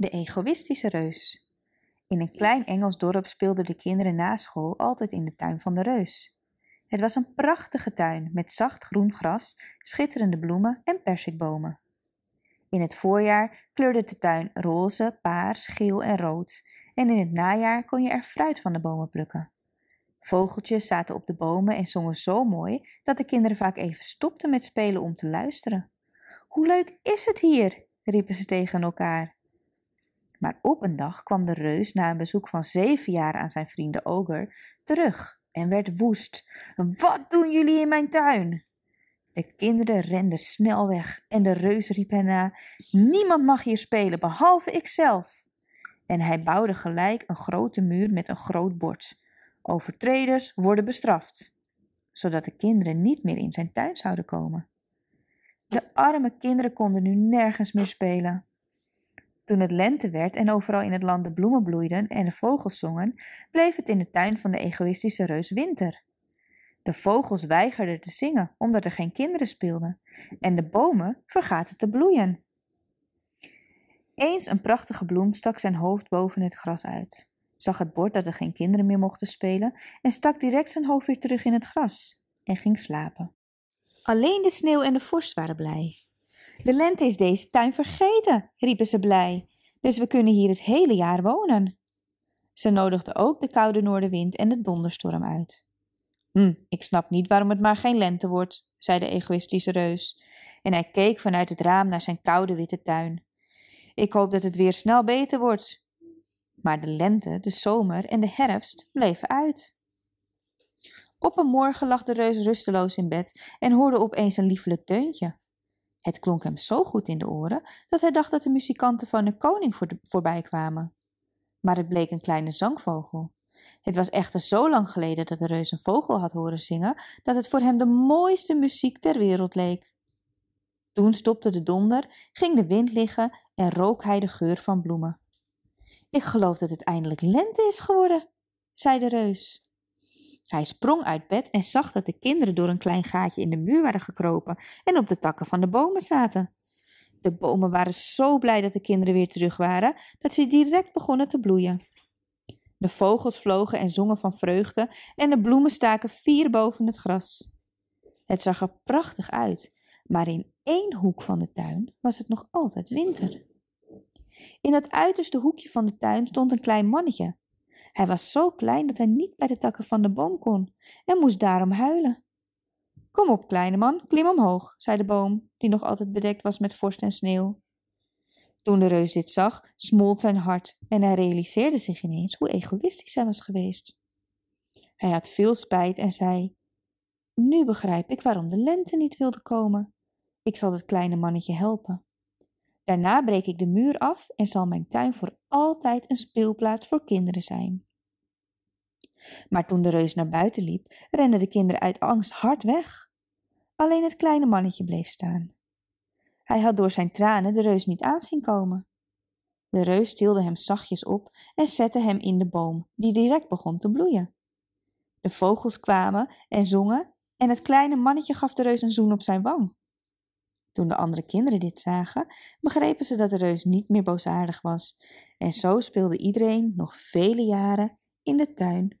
De egoïstische reus. In een klein Engels dorp speelden de kinderen na school altijd in de tuin van de reus. Het was een prachtige tuin met zacht groen gras, schitterende bloemen en persikbomen. In het voorjaar kleurde de tuin roze, paars, geel en rood en in het najaar kon je er fruit van de bomen plukken. Vogeltjes zaten op de bomen en zongen zo mooi dat de kinderen vaak even stopten met spelen om te luisteren. Hoe leuk is het hier? riepen ze tegen elkaar. Maar op een dag kwam de reus na een bezoek van zeven jaar aan zijn vrienden Oger terug en werd woest. Wat doen jullie in mijn tuin? De kinderen renden snel weg en de reus riep hen Niemand mag hier spelen, behalve ikzelf. En hij bouwde gelijk een grote muur met een groot bord. Overtreders worden bestraft, zodat de kinderen niet meer in zijn tuin zouden komen. De arme kinderen konden nu nergens meer spelen. Toen het lente werd en overal in het land de bloemen bloeiden en de vogels zongen, bleef het in de tuin van de egoïstische reus winter. De vogels weigerden te zingen omdat er geen kinderen speelden en de bomen vergaten te bloeien. Eens een prachtige bloem stak zijn hoofd boven het gras uit, zag het bord dat er geen kinderen meer mochten spelen en stak direct zijn hoofd weer terug in het gras en ging slapen. Alleen de sneeuw en de vorst waren blij. De lente is deze tuin vergeten, riepen ze blij, dus we kunnen hier het hele jaar wonen. Ze nodigden ook de koude noordenwind en de donderstorm uit. Hm, ik snap niet waarom het maar geen lente wordt, zei de egoïstische reus, en hij keek vanuit het raam naar zijn koude witte tuin. Ik hoop dat het weer snel beter wordt. Maar de lente, de zomer en de herfst bleven uit. Op een morgen lag de reus rusteloos in bed en hoorde opeens een liefelijk deuntje. Het klonk hem zo goed in de oren dat hij dacht dat de muzikanten van de koning voor voorbij kwamen. Maar het bleek een kleine zangvogel. Het was echter zo lang geleden dat de reus een vogel had horen zingen dat het voor hem de mooiste muziek ter wereld leek. Toen stopte de donder, ging de wind liggen en rook hij de geur van bloemen. Ik geloof dat het eindelijk lente is geworden, zei de reus. Hij sprong uit bed en zag dat de kinderen door een klein gaatje in de muur waren gekropen en op de takken van de bomen zaten. De bomen waren zo blij dat de kinderen weer terug waren, dat ze direct begonnen te bloeien. De vogels vlogen en zongen van vreugde en de bloemen staken vier boven het gras. Het zag er prachtig uit, maar in één hoek van de tuin was het nog altijd winter. In het uiterste hoekje van de tuin stond een klein mannetje hij was zo klein dat hij niet bij de takken van de boom kon en moest daarom huilen. Kom op, kleine man, klim omhoog, zei de boom, die nog altijd bedekt was met vorst en sneeuw. Toen de reus dit zag, smolt zijn hart en hij realiseerde zich ineens hoe egoïstisch hij was geweest. Hij had veel spijt en zei: Nu begrijp ik waarom de lente niet wilde komen. Ik zal het kleine mannetje helpen. Daarna breek ik de muur af en zal mijn tuin voor altijd een speelplaats voor kinderen zijn. Maar toen de reus naar buiten liep, renden de kinderen uit angst hard weg. Alleen het kleine mannetje bleef staan. Hij had door zijn tranen de reus niet aanzien komen. De reus tilde hem zachtjes op en zette hem in de boom, die direct begon te bloeien. De vogels kwamen en zongen en het kleine mannetje gaf de reus een zoen op zijn wang. Toen de andere kinderen dit zagen, begrepen ze dat de reus niet meer boosaardig was. En zo speelde iedereen nog vele jaren in de tuin